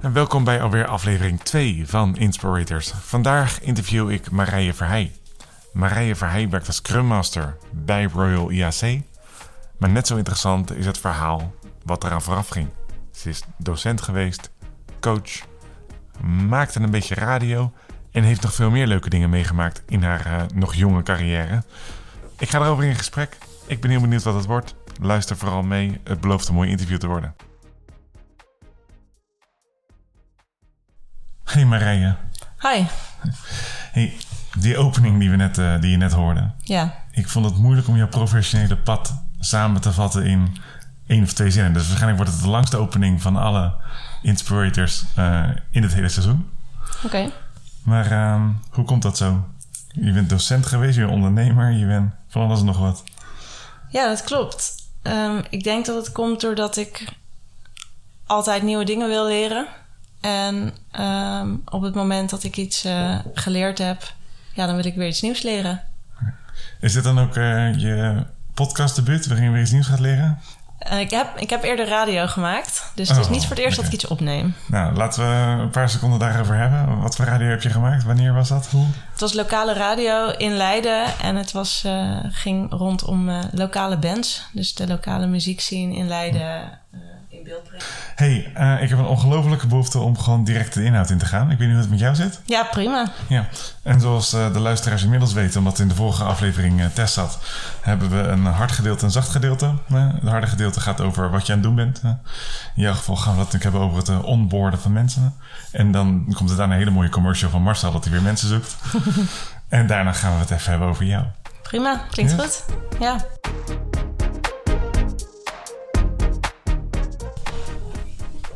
En welkom bij alweer aflevering 2 van Inspirators. Vandaag interview ik Marije Verheij. Marije Verheij werkt als Scrum Master bij Royal IAC. Maar net zo interessant is het verhaal wat eraan vooraf ging. Ze is docent geweest, coach, maakte een beetje radio en heeft nog veel meer leuke dingen meegemaakt in haar uh, nog jonge carrière. Ik ga erover in gesprek. Ik ben heel benieuwd wat het wordt. Luister vooral mee. Het belooft een mooi interview te worden. Hey Marije. Hi. Hey, die opening die, we net, uh, die je net hoorde. Ja. Ik vond het moeilijk om jouw professionele pad samen te vatten in één of twee zinnen. Dus waarschijnlijk wordt het de langste opening van alle Inspirators uh, in het hele seizoen. Oké. Okay. Maar uh, hoe komt dat zo? Je bent docent geweest, je bent ondernemer, je bent van alles en nog wat. Ja, dat klopt. Um, ik denk dat het komt doordat ik altijd nieuwe dingen wil leren. En um, op het moment dat ik iets uh, geleerd heb, ja, dan wil ik weer iets nieuws leren. Is dit dan ook uh, je podcastdebuut waarin je weer iets nieuws gaat leren? Uh, ik, heb, ik heb eerder radio gemaakt, dus het is Oh, niet voor het eerst dat ik iets opneem. Nou, laten we een paar seconden daarover hebben. Wat voor radio heb je gemaakt? Wanneer was dat? Hoe? Het was lokale radio in Leiden en het was, ging rondom lokale bands. Dus de lokale muziekscene in Leiden in beeld brengen. Hey, uh, ik heb een ongelofelijke behoefte om gewoon direct de inhoud in te gaan. Ik weet niet hoe het met jou zit. Ja, prima. Ja, en zoals uh, de luisteraars inmiddels weten, omdat in de vorige aflevering uh, test zat, hebben we een hard gedeelte en een zacht gedeelte. Het harde gedeelte gaat over wat je aan het doen bent. In jouw geval gaan we dat natuurlijk hebben over het uh, onboarden van mensen. En dan komt er daarna een hele mooie commercial van Marcel dat hij weer mensen zoekt. en daarna gaan we het even hebben over jou. Prima, klinkt Ja? goed. Ja.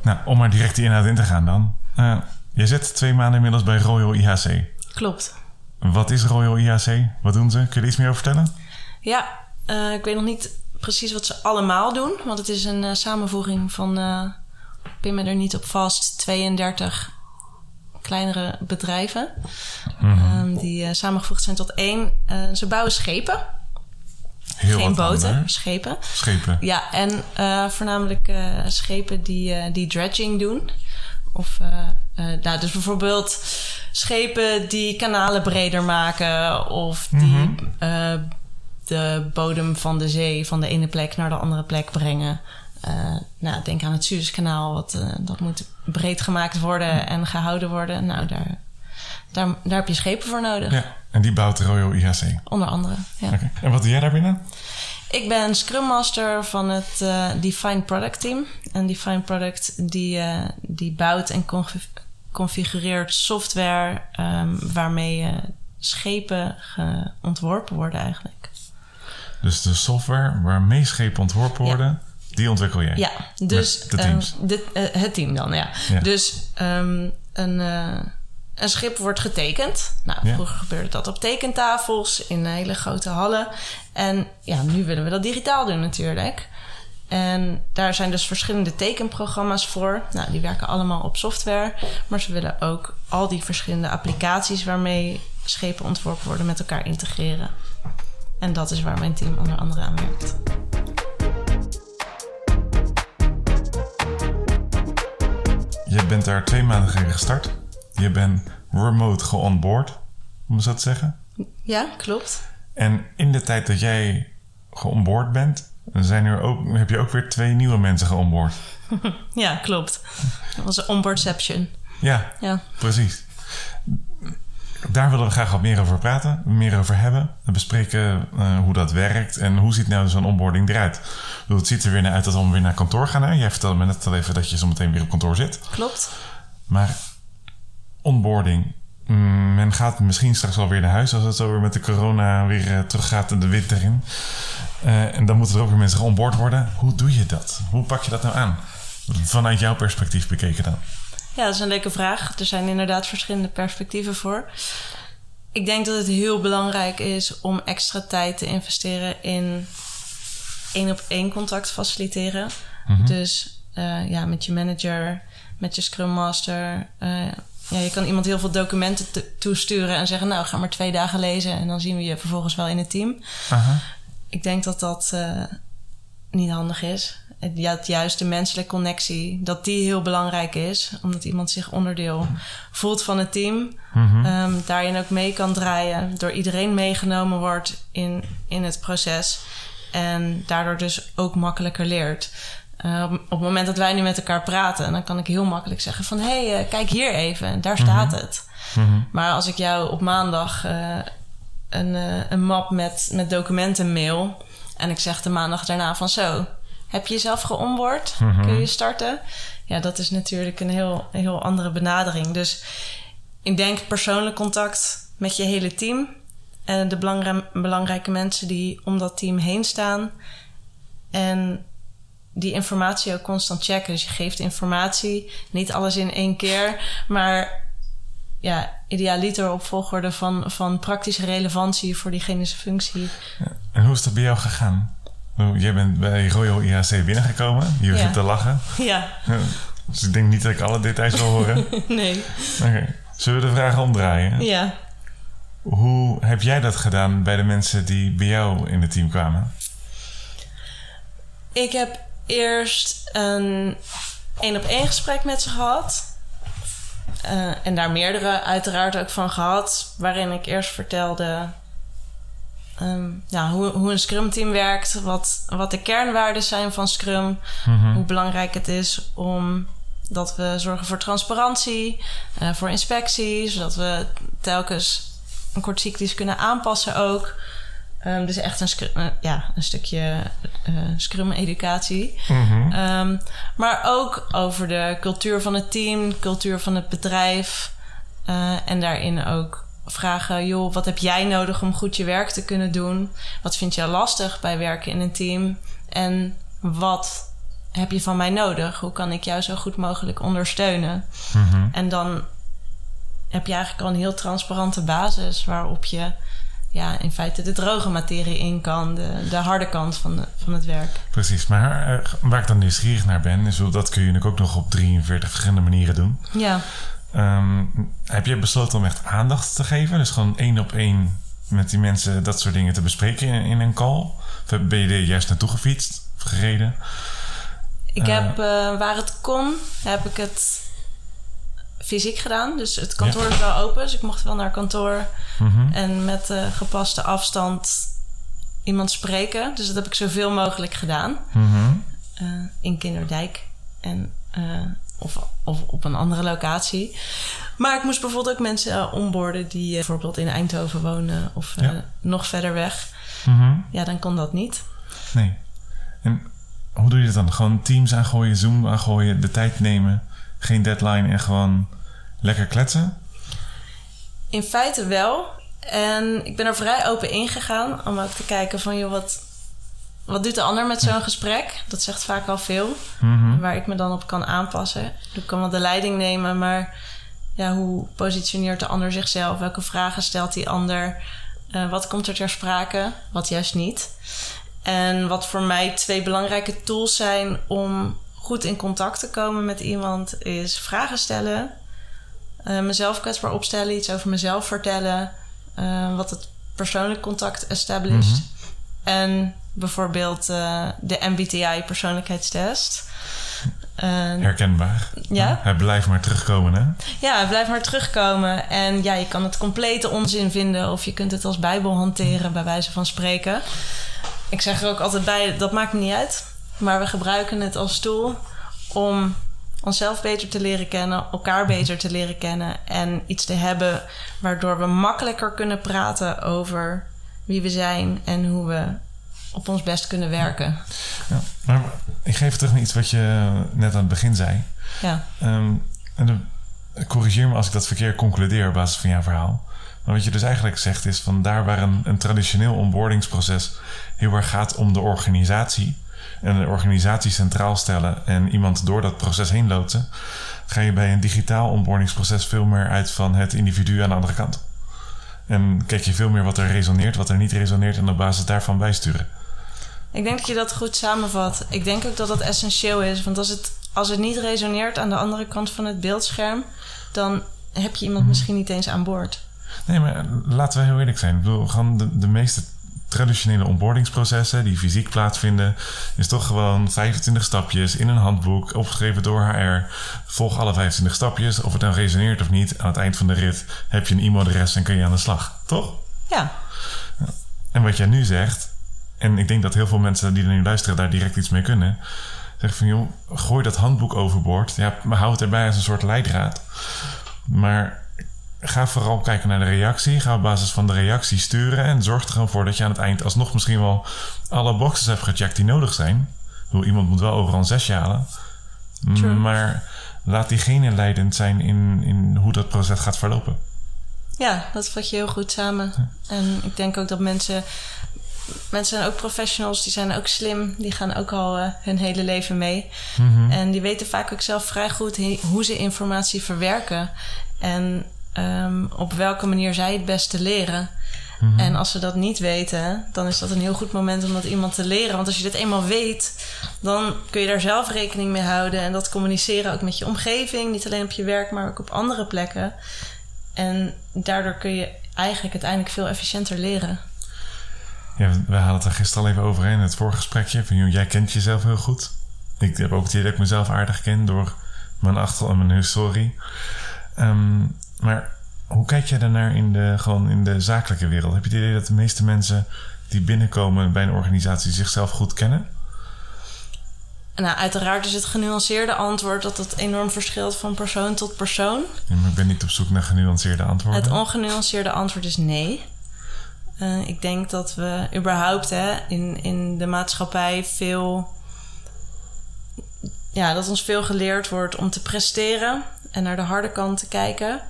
Nou, om maar direct die inhoud in te gaan dan. Uh, je zit twee maanden inmiddels bij Royal IHC. Klopt. Wat is Royal IHC? Wat doen ze? Kun je er iets meer over vertellen? Ja, uh, ik weet nog niet precies wat ze allemaal doen. Want het is een uh, samenvoeging van, ik pin me er niet op vast, 32 kleinere bedrijven. Mhm. Mm -hmm. um, die samengevoegd zijn tot één. ze bouwen schepen. Heel Geen boten, schepen. Schepen. Ja, en uh, voornamelijk uh, schepen die, uh, die dredging doen. Of, nou, dus bijvoorbeeld schepen die kanalen breder maken. Of die mm -hmm. de bodem van de zee van de ene plek naar de andere plek brengen. nou, denk aan het Suezkanaal. Wat, dat moet breed gemaakt worden en gehouden worden. Nou, daar, daar, daar heb je schepen voor nodig. Ja, en die bouwt Royal IHC. Onder andere, ja. Okay. En wat doe jij daar binnen? Ik ben Scrum Master van het uh, Defined Product Team. En Defined Product die, uh, die bouwt en configureert software um, waarmee uh, schepen ontworpen worden eigenlijk. Dus de software waarmee schepen ontworpen worden, ja. die ontwikkel jij? Ja, dus Met de teams. Um, dit, het team dan, ja. ja. Dus um, een een schip wordt getekend. Nou, Ja. vroeger gebeurde dat op tekentafels in hele grote hallen. En ja, nu willen we dat digitaal doen natuurlijk. En daar zijn dus verschillende tekenprogramma's voor. Nou, die werken allemaal op software. Maar ze willen ook al die verschillende applicaties waarmee schepen ontworpen worden met elkaar integreren. En dat is waar mijn team onder andere aan werkt. Je bent daar twee maanden geleden gestart. Je bent remote geonboard, om zo te zeggen. Ja, klopt. En in de tijd dat jij geonboard bent, zijn er ook, heb je ook weer twee nieuwe mensen geonboard. ja, klopt. Dat was een onboardception. Ja, Ja. precies. Daar willen we graag wat meer over praten, meer over hebben. We bespreken uh, hoe dat werkt en hoe ziet nou zo'n onboarding eruit. Bedoel, het ziet er weer naar uit dat we weer naar kantoor gaan. Hè? Jij vertelde me net al even dat je zo meteen weer op kantoor zit. Klopt. Maar onboarding, mm, men gaat misschien straks wel weer naar huis als het zo weer met de corona weer uh, teruggaat en de winter in. Uh, en dan moeten er ook weer mensen geonboard worden. Hoe doe je dat? Hoe pak je dat nou aan? Vanuit jouw perspectief bekeken dan. Ja, dat is een leuke vraag. Er zijn inderdaad verschillende perspectieven voor. Ik denk dat het heel belangrijk is om extra tijd te investeren in één op één contact faciliteren. Mm -hmm. Dus uh, ja, met je manager, met je Scrum Master. Uh, ja, je kan iemand heel veel documenten toesturen en zeggen: Nou, ga maar twee dagen lezen en dan zien we je vervolgens wel in het team. Ik denk dat dat uh, niet handig is. Dat juist de menselijke connectie, dat die heel belangrijk is. Omdat iemand zich onderdeel voelt van het team. Mm daarin ook mee kan draaien. Door iedereen meegenomen wordt in, in het proces. En daardoor dus ook makkelijker leert. Uh, op, het moment dat wij nu met elkaar praten, dan kan ik heel makkelijk zeggen van hé, hey, uh, kijk hier even, daar staat mhm. het. Mhm. Maar als ik jou op maandag uh, een, een map met, met documenten mail en ik zeg de maandag daarna van zo, heb je jezelf geonboard? Mhm. Kun je starten? Ja, dat is natuurlijk een heel, heel andere benadering. Dus ik denk persoonlijk contact met je hele team en de belangrijke mensen die om dat team heen staan. En die informatie ook constant checken. Dus je geeft informatie, niet alles in één keer, maar ja, idealiter op volgorde van, van praktische relevantie voor diegenische functie. En hoe is dat bij jou gegaan? Jij bent bij Royal IAC binnengekomen. Je hoeft te lachen. Ja. Dus ik denk niet dat ik alle details wil horen. nee. Oké. Zullen we de vraag omdraaien? Ja. Hoe heb jij dat gedaan bij de mensen die bij jou in het team kwamen? Ik heb eerst een één op één gesprek met ze gehad. Uh, en daar meerdere uiteraard ook van gehad. Waarin ik eerst vertelde um, ja, hoe, hoe een Scrum team werkt. Wat, wat de kernwaarden zijn van Scrum. Mhm. Hoe belangrijk het is om dat we zorgen voor transparantie, uh, voor inspectie, zodat we telkens een kort cyclus kunnen aanpassen ook. Um, dus echt een, uh, ja, een stukje uh, Scrum-educatie. Mm um, maar ook over de cultuur van het team, cultuur van het bedrijf. Uh, en daarin ook vragen: joh, wat heb jij nodig om goed je werk te kunnen doen? Wat vind je lastig bij werken in een team? En wat heb je van mij nodig? Hoe kan ik jou zo goed mogelijk ondersteunen? Mm -hmm. En dan heb je eigenlijk al een heel transparante basis waarop je ja, in feite de droge materie in kan, de, de harde kant van, de, van het werk. Precies, maar uh, waar ik dan nieuwsgierig naar ben, is dat kun je natuurlijk ook nog op 43 verschillende manieren doen. Ja. Um, heb je besloten om echt aandacht te geven? Dus gewoon één op één met die mensen dat soort dingen te bespreken in, in een call? Of ben je er juist naartoe gefietst of gereden? Ik heb, uh, waar het kon, heb ik het fysiek gedaan. Dus het kantoor is wel open, dus ik mocht wel naar kantoor. Mhm. En met uh, gepaste afstand iemand spreken. Dus dat heb ik zoveel mogelijk gedaan. Mhm. uh, in Kinderdijk. En, uh, of, of op een andere locatie. Maar ik moest bijvoorbeeld ook mensen onboorden die bijvoorbeeld in Eindhoven wonen of nog verder weg. Mhm. Ja, dan kon dat niet. Nee. En hoe doe je dat dan? Gewoon teams aangooien, Zoom aangooien, de tijd nemen, geen deadline en gewoon lekker kletsen? In feite wel. En ik ben er vrij open ingegaan om ook te kijken van... joh, wat, wat doet de ander met zo'n gesprek? Dat zegt vaak al veel. Mhm. Waar ik me dan op kan aanpassen. Ik kan wel de leiding nemen, maar... Ja, hoe positioneert de ander zichzelf? Welke vragen stelt die ander? Uh, wat komt er ter sprake? Wat juist niet? En wat voor mij twee belangrijke tools zijn om goed in contact te komen met iemand, is vragen stellen uh, mezelf kwetsbaar opstellen, iets over mezelf vertellen, uh, wat het persoonlijk contact established. Mm En bijvoorbeeld uh, de MBTI persoonlijkheidstest. Herkenbaar. Ja. Hij blijft maar terugkomen, hè? Ja, hij blijft maar terugkomen. En ja, je kan het complete onzin vinden of je kunt het als bijbel hanteren, bij wijze van spreken. Ik zeg er ook altijd bij, dat maakt me niet uit. Maar we gebruiken het als tool om onszelf beter te leren kennen, elkaar beter te leren kennen en iets te hebben waardoor we makkelijker kunnen praten over wie we zijn en hoe we op ons best kunnen werken. Ja, maar ik geef terug naar iets wat je net aan het begin zei. Ja. Um, en corrigeer me als ik dat verkeerd concludeer op basis van jouw verhaal. Maar wat je dus eigenlijk zegt is van daar waar een, een traditioneel onboardingsproces heel erg gaat om de organisatie, en de organisatie centraal stellen en iemand door dat proces heen loodsen, ga je bij een digitaal onboardingsproces veel meer uit van het individu aan de andere kant. En kijk je veel meer wat er resoneert, wat er niet resoneert en op basis daarvan bijsturen. Ik denk dat je dat goed samenvat. Ik denk ook dat dat essentieel is, want als het, als het niet resoneert aan de andere kant van het beeldscherm, dan heb je iemand mhm. misschien niet eens aan boord. Nee, maar laten we heel eerlijk zijn. Ik bedoel, gewoon de, de meeste traditionele onboardingsprocessen die fysiek plaatsvinden, is toch gewoon 25 stapjes in een handboek, opgeschreven door HR. Volg alle 25 stapjes. Of het nou resoneert of niet, aan het eind van de rit heb je een e-mailadres en kun je aan de slag. Toch? Ja. En wat jij nu zegt, en ik denk dat heel veel mensen die er nu luisteren daar direct iets mee kunnen. Zeg van joh, gooi dat handboek overboord. Ja, maar houd het erbij als een soort leidraad. Maar ga vooral kijken naar de reactie. Ga op basis van de reactie sturen. En zorg er gewoon voor dat je aan het eind alsnog misschien wel alle boxes hebt gecheckt die nodig zijn. Bedoel, iemand moet wel overal een zesje halen. True. Maar laat diegene leidend zijn in, in hoe dat proces gaat verlopen. Ja, dat vat je heel goed samen. En ik denk ook dat mensen. Mensen zijn ook professionals, die zijn ook slim. Die gaan ook al eh, hun hele leven mee. En die weten vaak ook zelf vrij goed hoe ze informatie verwerken. En ehm, op welke manier zij het beste leren. En als ze dat niet weten, dan is dat een heel goed moment om dat iemand te leren. Want als je dit eenmaal weet, dan kun je daar zelf rekening mee houden. En dat communiceren ook met je omgeving. Niet alleen op je werk, maar ook op andere plekken. En daardoor kun je eigenlijk uiteindelijk veel efficiënter leren. Ja, we hadden het er gisteren al even over in het voorgesprekje. Van, joh, jij kent jezelf heel goed. Ik heb ook het idee dat ik mezelf aardig ken door mijn achter- en mijn historie. Ehm, maar hoe kijk jij daarnaar in de, gewoon in de zakelijke wereld? Heb je het idee dat de meeste mensen die binnenkomen bij een organisatie zichzelf goed kennen? Nou, uiteraard is het genuanceerde antwoord dat het enorm verschilt van persoon tot persoon. Ja, maar ik ben niet op zoek naar genuanceerde antwoorden. Het ongenuanceerde antwoord is nee. Eh, ik denk dat we überhaupt hè, in, in de maatschappij veel. Ja, dat ons veel geleerd wordt om te presteren en naar de harde kant te kijken.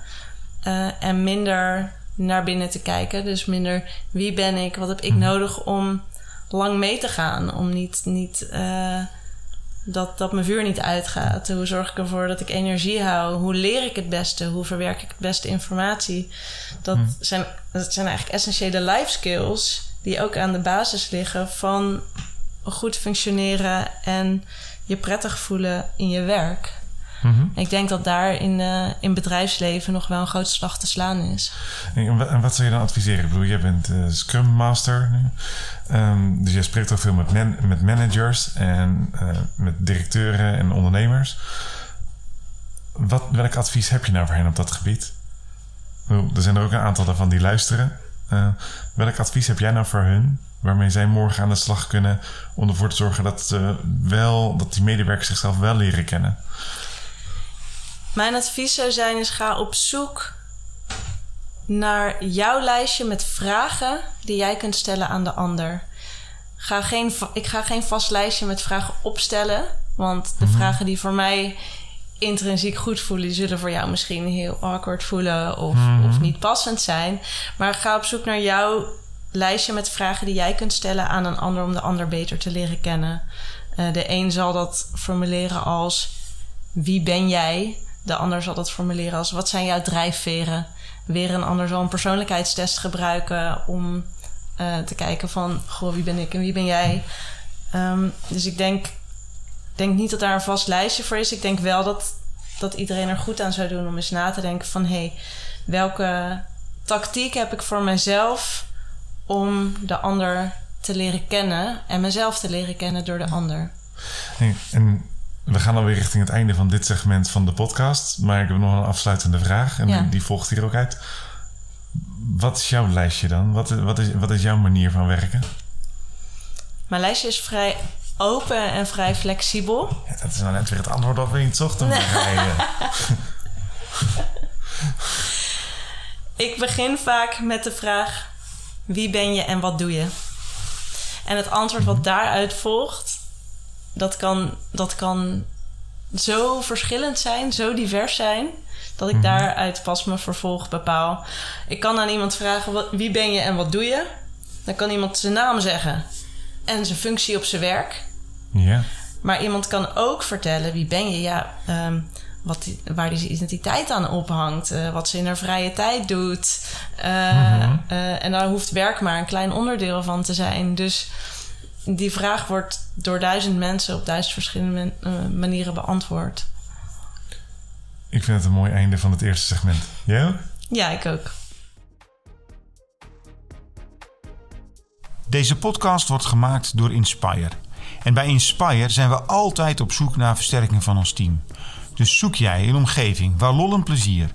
Eh, en minder naar binnen te kijken. Dus minder wie ben ik, wat heb ik nodig om lang mee te gaan. Om niet, niet eh, dat, dat mijn vuur niet uitgaat. Hoe zorg ik ervoor dat ik energie hou? Hoe leer ik het beste? Hoe verwerk ik het beste informatie? Dat, zijn, dat zijn eigenlijk essentiële life skills die ook aan de basis liggen van goed functioneren en je prettig voelen in je werk. Mhm. Ik denk dat daar in, eh, in bedrijfsleven nog wel een grote slag te slaan is. En wat, zou je dan adviseren? Ik bedoel, jij bent eh, Scrum Master nu. Ehm, dus jij spreekt ook veel met, met managers en eh, met directeuren en ondernemers. Wat, welk advies heb je nou voor hen op dat gebied? Bedoel, er zijn er ook een aantal daarvan die luisteren. Welk advies heb jij nou voor hun? Waarmee zij morgen aan de slag kunnen om ervoor te zorgen dat, eh, wel, dat die medewerkers zichzelf wel leren kennen. Mijn advies zou zijn is ga op zoek naar jouw lijstje met vragen die jij kunt stellen aan de ander. Ga geen, ik ga geen vast lijstje met vragen opstellen. Want de vragen die voor mij intrinsiek goed voelen, die zullen voor jou misschien heel awkward voelen of, of niet passend zijn. Maar ga op zoek naar jouw lijstje met vragen die jij kunt stellen aan een ander om de ander beter te leren kennen. Eh, de een zal dat formuleren als wie ben jij? De ander zal dat formuleren als wat zijn jouw drijfveren? Weer een ander zal een persoonlijkheidstest gebruiken om eh, te kijken van goh, wie ben ik en wie ben jij? Ehm, dus ik denk, denk niet dat daar een vast lijstje voor is. Ik denk wel dat, dat iedereen er goed aan zou doen om eens na te denken van hé, hey, welke tactiek heb ik voor mezelf om de ander te leren kennen en mezelf te leren kennen door de ander? Hey, en we gaan alweer richting het einde van dit segment van de podcast. Maar ik heb nog een afsluitende vraag. En Ja. die, volgt hier ook uit. Wat is jouw lijstje dan? Wat, is- wat, is, wat is jouw manier van werken? Mijn lijstje is vrij open en vrij flexibel. Ja, dat is nou net weer het antwoord dat we niet zochten. Marije. Ik begin vaak met de vraag: wie ben je en wat doe je? En het antwoord wat daaruit volgt, dat kan, dat kan zo verschillend zijn, zo divers zijn, dat ik daaruit pas mijn vervolg bepaal. Ik kan aan iemand vragen: wat, wie ben je en wat doe je? Dan kan iemand zijn naam zeggen en zijn functie op zijn werk. Ja. Maar iemand kan ook vertellen wie ben je, ja, ehm, wat die, waar die identiteit aan ophangt, eh, wat ze in haar vrije tijd doet. Eh, eh, en daar hoeft werk maar een klein onderdeel van te zijn. Dus die vraag wordt door duizend mensen op duizend verschillende eh, manieren beantwoord. Ik vind het een mooi einde van het eerste segment. Jij ook? Ja, ik ook. Deze podcast wordt gemaakt door Inspire. En bij Inspire zijn we altijd op zoek naar versterking van ons team. Dus zoek jij een omgeving waar lol en plezier,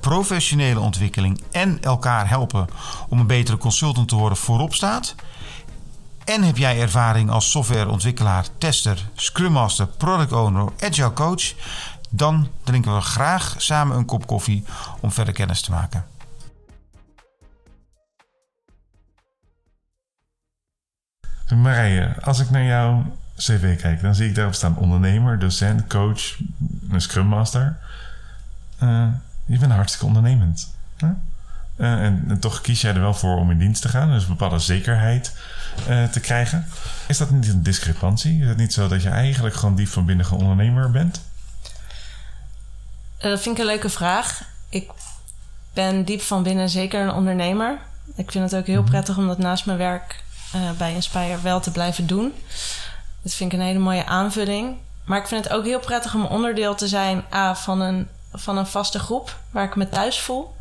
professionele ontwikkeling en elkaar helpen om een betere consultant te worden voorop staat? En heb jij ervaring als softwareontwikkelaar, tester, scrum master, product owner, agile coach? Dan drinken we graag samen een kop koffie om verder kennis te maken. Marije, als ik naar jouw cv kijk, dan zie ik daarop staan ondernemer, docent, coach, een scrum master. Uh, je bent hartstikke ondernemend. Hè? Uh, en, en, toch kies jij er wel voor om in dienst te gaan, dus een bepaalde zekerheid uh, te krijgen. Is dat niet een discrepantie? Is het niet zo dat je eigenlijk gewoon diep van binnen een ondernemer bent? dat vind ik een leuke vraag. Ik ben diep van binnen zeker een ondernemer. Ik vind het ook heel prettig om dat naast mijn werk uh, bij Inspire wel te blijven doen. Dat vind ik een hele mooie aanvulling. Maar ik vind het ook heel prettig om onderdeel te zijn A, van, een, van een vaste groep waar ik me thuis voel.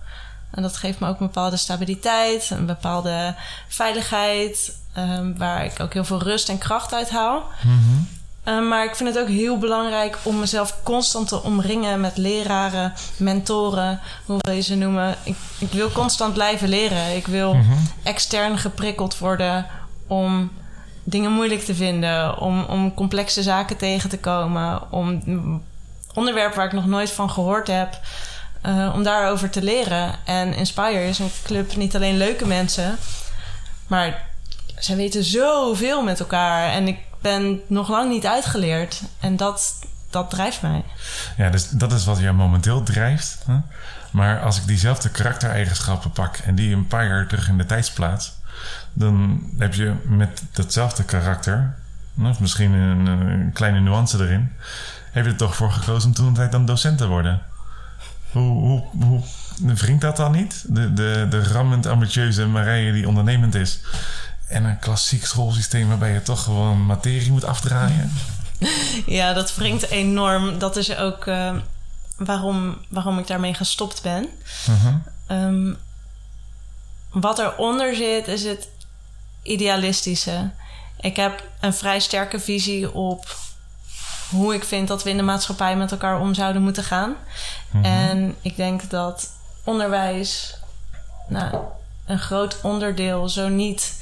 En dat geeft me ook een bepaalde stabiliteit, een bepaalde veiligheid, um, waar ik ook heel veel rust en kracht uit haal. Mm uh, maar ik vind het ook heel belangrijk om mezelf constant te omringen met leraren, mentoren, hoe wil je ze noemen. Ik, ik wil constant blijven leren. Ik wil mm -hmm. extern geprikkeld worden om dingen moeilijk te vinden, om, om complexe zaken tegen te komen, om onderwerpen waar ik nog nooit van gehoord heb, uh, om daarover te leren. En Inspire is een club niet alleen leuke mensen, maar zij weten zoveel met elkaar. En ik ben nog lang niet uitgeleerd. En dat, dat drijft mij. Ja, dus dat is wat jou momenteel drijft. Hè? Maar als ik diezelfde karaktereigenschappen pak en die een paar jaar terug in de tijd plaats, dan heb je met datzelfde karakter, of misschien een, een, kleine nuance erin, heb je er toch voor gekozen om toen tijd dan docent te worden. Hoe, hoe, hoe wringt dat dan niet? De, de, de rammend ambitieuze Marije die ondernemend is. En een klassiek schoolsysteem waarbij je toch gewoon materie moet afdraaien. Ja, dat wringt enorm. Dat is ook uh, waarom, waarom ik daarmee gestopt ben. Uh -huh. um, wat eronder zit, is het idealistische. Ik heb een vrij sterke visie op hoe ik vind dat we in de maatschappij met elkaar om zouden moeten gaan. -huh. En ik denk dat onderwijs nou, een groot onderdeel, zo niet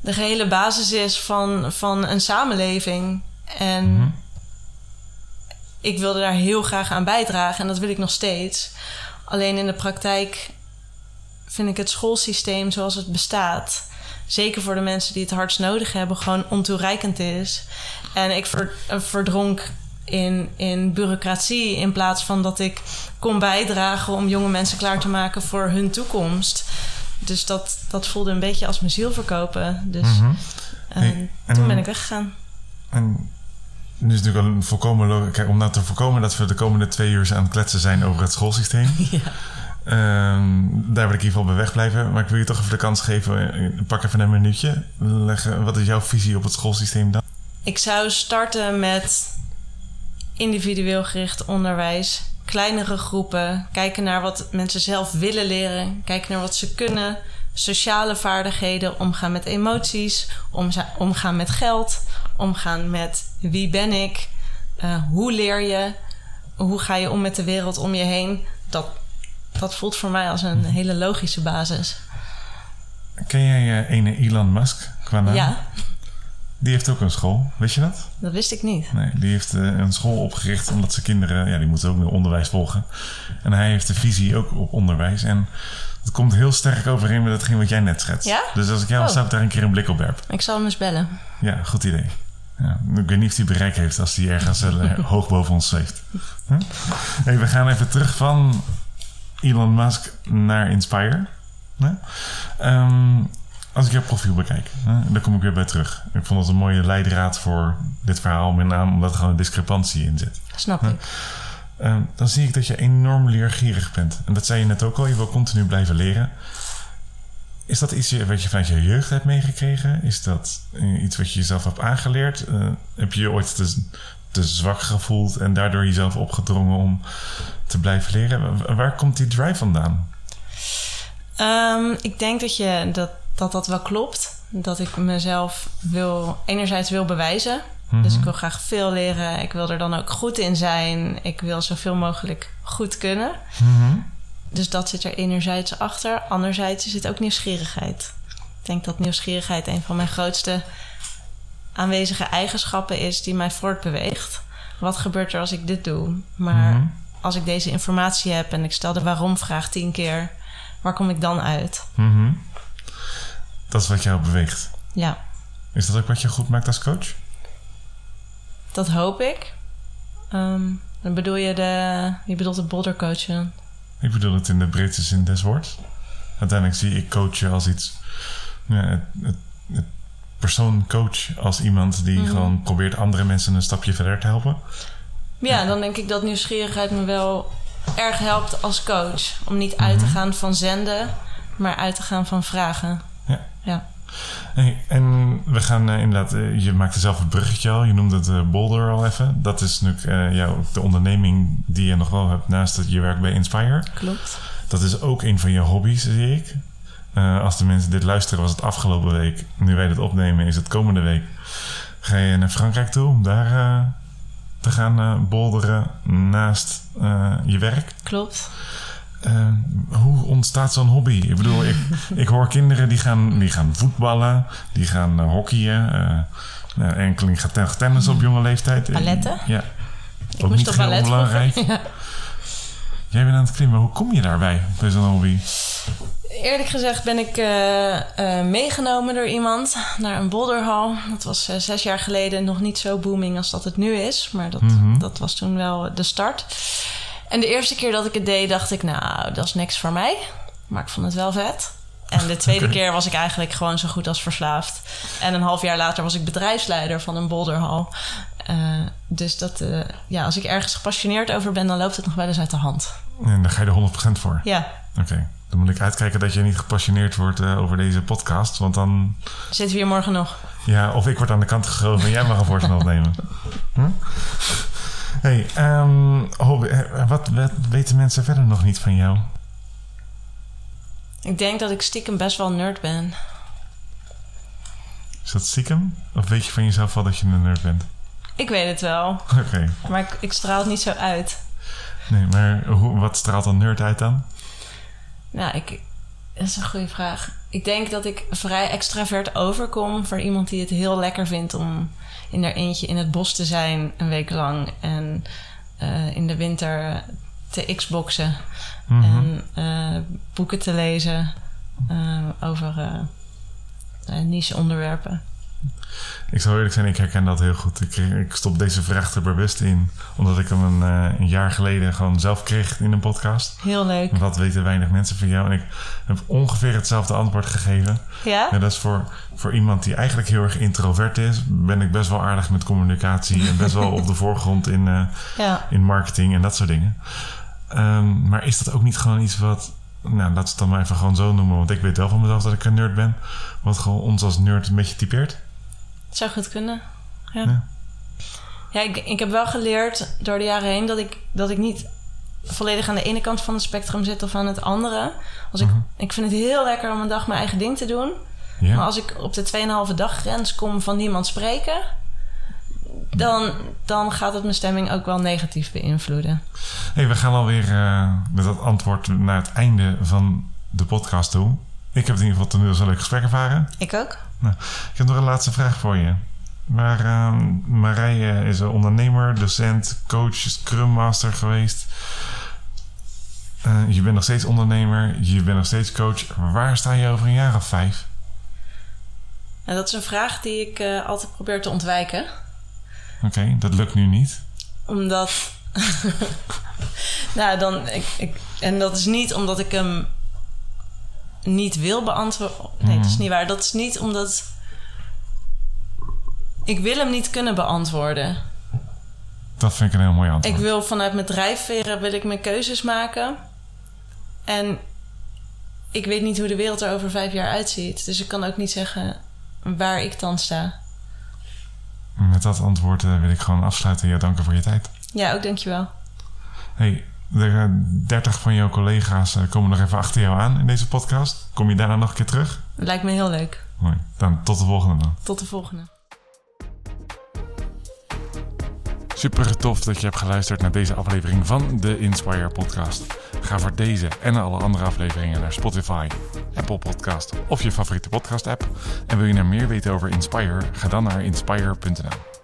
de gehele basis is van, van een samenleving. En mm -hmm. ik wilde daar heel graag aan bijdragen en dat wil ik nog steeds. Alleen in de praktijk vind ik het schoolsysteem zoals het bestaat, zeker voor de mensen die het hardst nodig hebben, gewoon ontoereikend is. En ik ver, verdronk in, in bureaucratie in plaats van dat ik kon bijdragen om jonge mensen klaar te maken voor hun toekomst. Dus dat, dat voelde een beetje als mijn ziel verkopen. Dus mm -hmm. hey, en, toen ben ik weggegaan. En nu is natuurlijk een volkomen Kijk, om nou te voorkomen dat we de komende twee uur aan het kletsen zijn over het schoolsysteem. ja. Um, daar wil ik in ieder geval bij wegblijven. Maar ik wil je toch even de kans geven. Pak even een minuutje. Leggen, wat is jouw visie op het schoolsysteem dan? Ik zou starten met individueel gericht onderwijs kleinere groepen, kijken naar wat mensen zelf willen leren, kijken naar wat ze kunnen, sociale vaardigheden, omgaan met emoties, omgaan met geld, omgaan met wie ben ik, uh, hoe leer je, hoe ga je om met de wereld om je heen. Dat, dat voelt voor mij als een hele logische basis. Ken jij uh, ene Elon Musk qua naam? Ja. Die heeft ook een school, weet je dat? Dat wist ik niet. Nee, die heeft uh, een school opgericht omdat zijn kinderen, ja, die moeten ook meer onderwijs volgen. En hij heeft de visie ook op onderwijs. En dat komt heel sterk overeen met hetgeen wat jij net schetst. Ja? Dus als ik jou oh. zou daar een keer een blik op werp. Ik zal hem eens bellen. Ja, goed idee. Ja, ik weet niet of hij bereik heeft als hij ergens hoog boven ons zweeft. Hey, we gaan even terug van Elon Musk naar Inspire. Um, als ik jouw profiel bekijk, hè, daar kom ik weer bij terug. Ik vond het een mooie leidraad voor dit verhaal, met name omdat er gewoon een discrepantie in zit. Snap ik. Uh, dan zie ik dat je enorm leergierig bent. En dat zei je net ook al, je wil continu blijven leren. Is dat iets wat je vanuit je jeugd hebt meegekregen? Is dat iets wat je jezelf hebt aangeleerd? Uh, heb je je ooit te, te, zwak gevoeld en daardoor jezelf opgedrongen om te blijven leren? Waar komt die drive vandaan? Um, ik denk dat je dat dat dat wel klopt. Dat ik mezelf wil, enerzijds wil bewijzen. Mhm. Dus ik wil graag veel leren. Ik wil er dan ook goed in zijn. Ik wil zoveel mogelijk goed kunnen. Mhm. Dus dat zit er enerzijds achter. Anderzijds is het ook nieuwsgierigheid. Ik denk dat nieuwsgierigheid een van mijn grootste aanwezige eigenschappen is die mij voortbeweegt. Wat gebeurt er als ik dit doe? Maar Mhm. als ik deze informatie heb en ik stel de waarom-vraag tien keer, waar kom ik dan uit? Mhm. Dat is wat jou beweegt. Ja, Is dat ook wat je goed maakt als coach? dat hoop ik. Ehm, dan bedoel je de. Je bedoelt de boulder coachen. Ik bedoel het in de breedste zin des woords. Uiteindelijk zie ik coachen als iets... Ja, het, het, het persoon coach als iemand die Mhm. gewoon probeert andere mensen een stapje verder te helpen. Ja, dan denk ik dat nieuwsgierigheid me wel erg helpt als coach. Om niet uit te gaan van zenden, maar uit te gaan van vragen. Ja. Ja. Hey, en we gaan eh, inderdaad, eh, je maakte zelf het bruggetje al, je noemde het eh, Boulder al even. Dat is natuurlijk jouw, de onderneming die je nog wel hebt naast het, je werk bij Inspire. Klopt. Dat is ook een van je hobby's, zie ik. Eh, als de mensen dit luisteren, was het afgelopen week. Nu wij dit opnemen, is het komende week. Ga je naar Frankrijk toe om daar eh, te gaan eh boulderen naast je werk? Klopt. Hoe ontstaat zo'n hobby? Ik bedoel, ik, ik hoor kinderen die gaan, die gaan voetballen, die gaan hockeyen. uh, enkeling gaat ten- tennis op jonge leeftijd. Balletten? Ja. Ik Ook moest niet heel ballet vroeger. Ja. Jij bent aan het klimmen. Hoe kom je daarbij, bij zo'n hobby? Eerlijk gezegd ben ik eh, eh, meegenomen door iemand naar een boulderhal. Dat was eh, zes jaar geleden nog niet zo booming als dat het nu is. Maar dat, Mhm. dat was toen wel de start. En de eerste keer dat ik het deed, dacht ik, nou, dat is niks voor mij. Maar ik vond het wel vet. En de tweede keer was ik eigenlijk gewoon zo goed als verslaafd. En een half jaar later was ik bedrijfsleider van een boulderhal. Eh, dus dat, ja, als ik ergens gepassioneerd over ben, dan loopt het nog wel eens uit de hand. En daar ga je er 100% voor. Ja, Oké. Dan moet ik uitkijken dat je niet gepassioneerd wordt eh, over deze podcast. Want dan, zitten we hier morgen nog. ja, of ik word aan de kant geschoven en jij mag een voorstel opnemen. Hm? Hey, ehm, hobby, eh, wat, wat weten mensen verder nog niet van jou? Ik denk dat ik stiekem best wel nerd ben. Is dat stiekem? Of weet je van jezelf wel dat je een nerd bent? Ik weet het wel, Oké. maar ik, ik straal het niet zo uit. Nee, maar hoe, wat straalt dan nerd uit dan? Nou, ik, dat is een goede vraag. Ik denk dat ik vrij extravert overkom voor iemand die het heel lekker vindt om in er eentje in het bos te zijn een week lang en eh, in de winter te xboxen Mhm. en eh, boeken te lezen eh, over niche onderwerpen. Ik zal eerlijk zijn, ik herken dat heel goed. Ik, ik stop deze vraag er bewust in, omdat ik hem een, eh, een jaar geleden gewoon zelf kreeg in een podcast. Heel leuk. Wat weten weinig mensen van jou? En ik heb ongeveer hetzelfde antwoord gegeven. Ja? En dat is voor, voor iemand die eigenlijk heel erg introvert is, ben ik best wel aardig met communicatie en best wel op de voorgrond in, eh, Ja. in marketing en dat soort dingen. Ehm, maar is dat ook niet gewoon iets wat, nou laten we het dan maar even gewoon zo noemen, want ik weet wel van mezelf dat ik een nerd ben, wat gewoon ons als nerd een beetje typeert? Het zou goed kunnen. Ja. Ja. Ja, ik, ik heb wel geleerd door de jaren heen dat ik, dat ik niet volledig aan de ene kant van het spectrum zit of aan het andere. Als ik, Mhm. ik vind het heel lekker om een dag mijn eigen ding te doen. Ja. Maar als ik op de 2,5 dag grens kom van niemand spreken, dan, dan gaat het mijn stemming ook wel negatief beïnvloeden. Hey, we gaan alweer eh met dat antwoord naar het einde van de podcast toe. Ik heb in ieder geval toe zo'n leuk gesprek ervaren. Ik ook. Nou, ik heb nog een laatste vraag voor je. Maar ehm, Marije is een ondernemer, docent, coach, scrum master geweest. Eh, je bent nog steeds ondernemer, je bent nog steeds coach. Waar sta je over een jaar of vijf? En dat is een vraag die ik eh, altijd probeer te ontwijken. Oké, dat lukt nu niet. Omdat. nou, dan. Ik, ik, en dat is niet omdat ik hem niet wil beantwoorden. Nee, dat is niet waar. Dat is niet omdat. Ik wil hem niet kunnen beantwoorden. Dat vind ik een heel mooi antwoord. Ik wil vanuit mijn drijfveren wil ik mijn keuzes maken. En ik weet niet hoe de wereld er over vijf jaar uitziet. Dus ik kan ook niet zeggen waar ik dan sta. Met dat antwoord eh, wil ik gewoon afsluiten. Ja, dank je voor je tijd. Ja, ook dankjewel. Hey, De 30 van jouw collega's eh, komen nog even achter jou aan in deze podcast. Kom je daarna nog een keer terug? Lijkt me heel leuk. Mooi. Dan tot de volgende dan. Tot de volgende. Super tof dat je hebt geluisterd naar deze aflevering van de Inspire Podcast. Ga voor deze en alle andere afleveringen naar Spotify, Apple Podcast of je favoriete podcast app. En wil je nou meer weten over Inspire? Ga dan naar inspire.nl.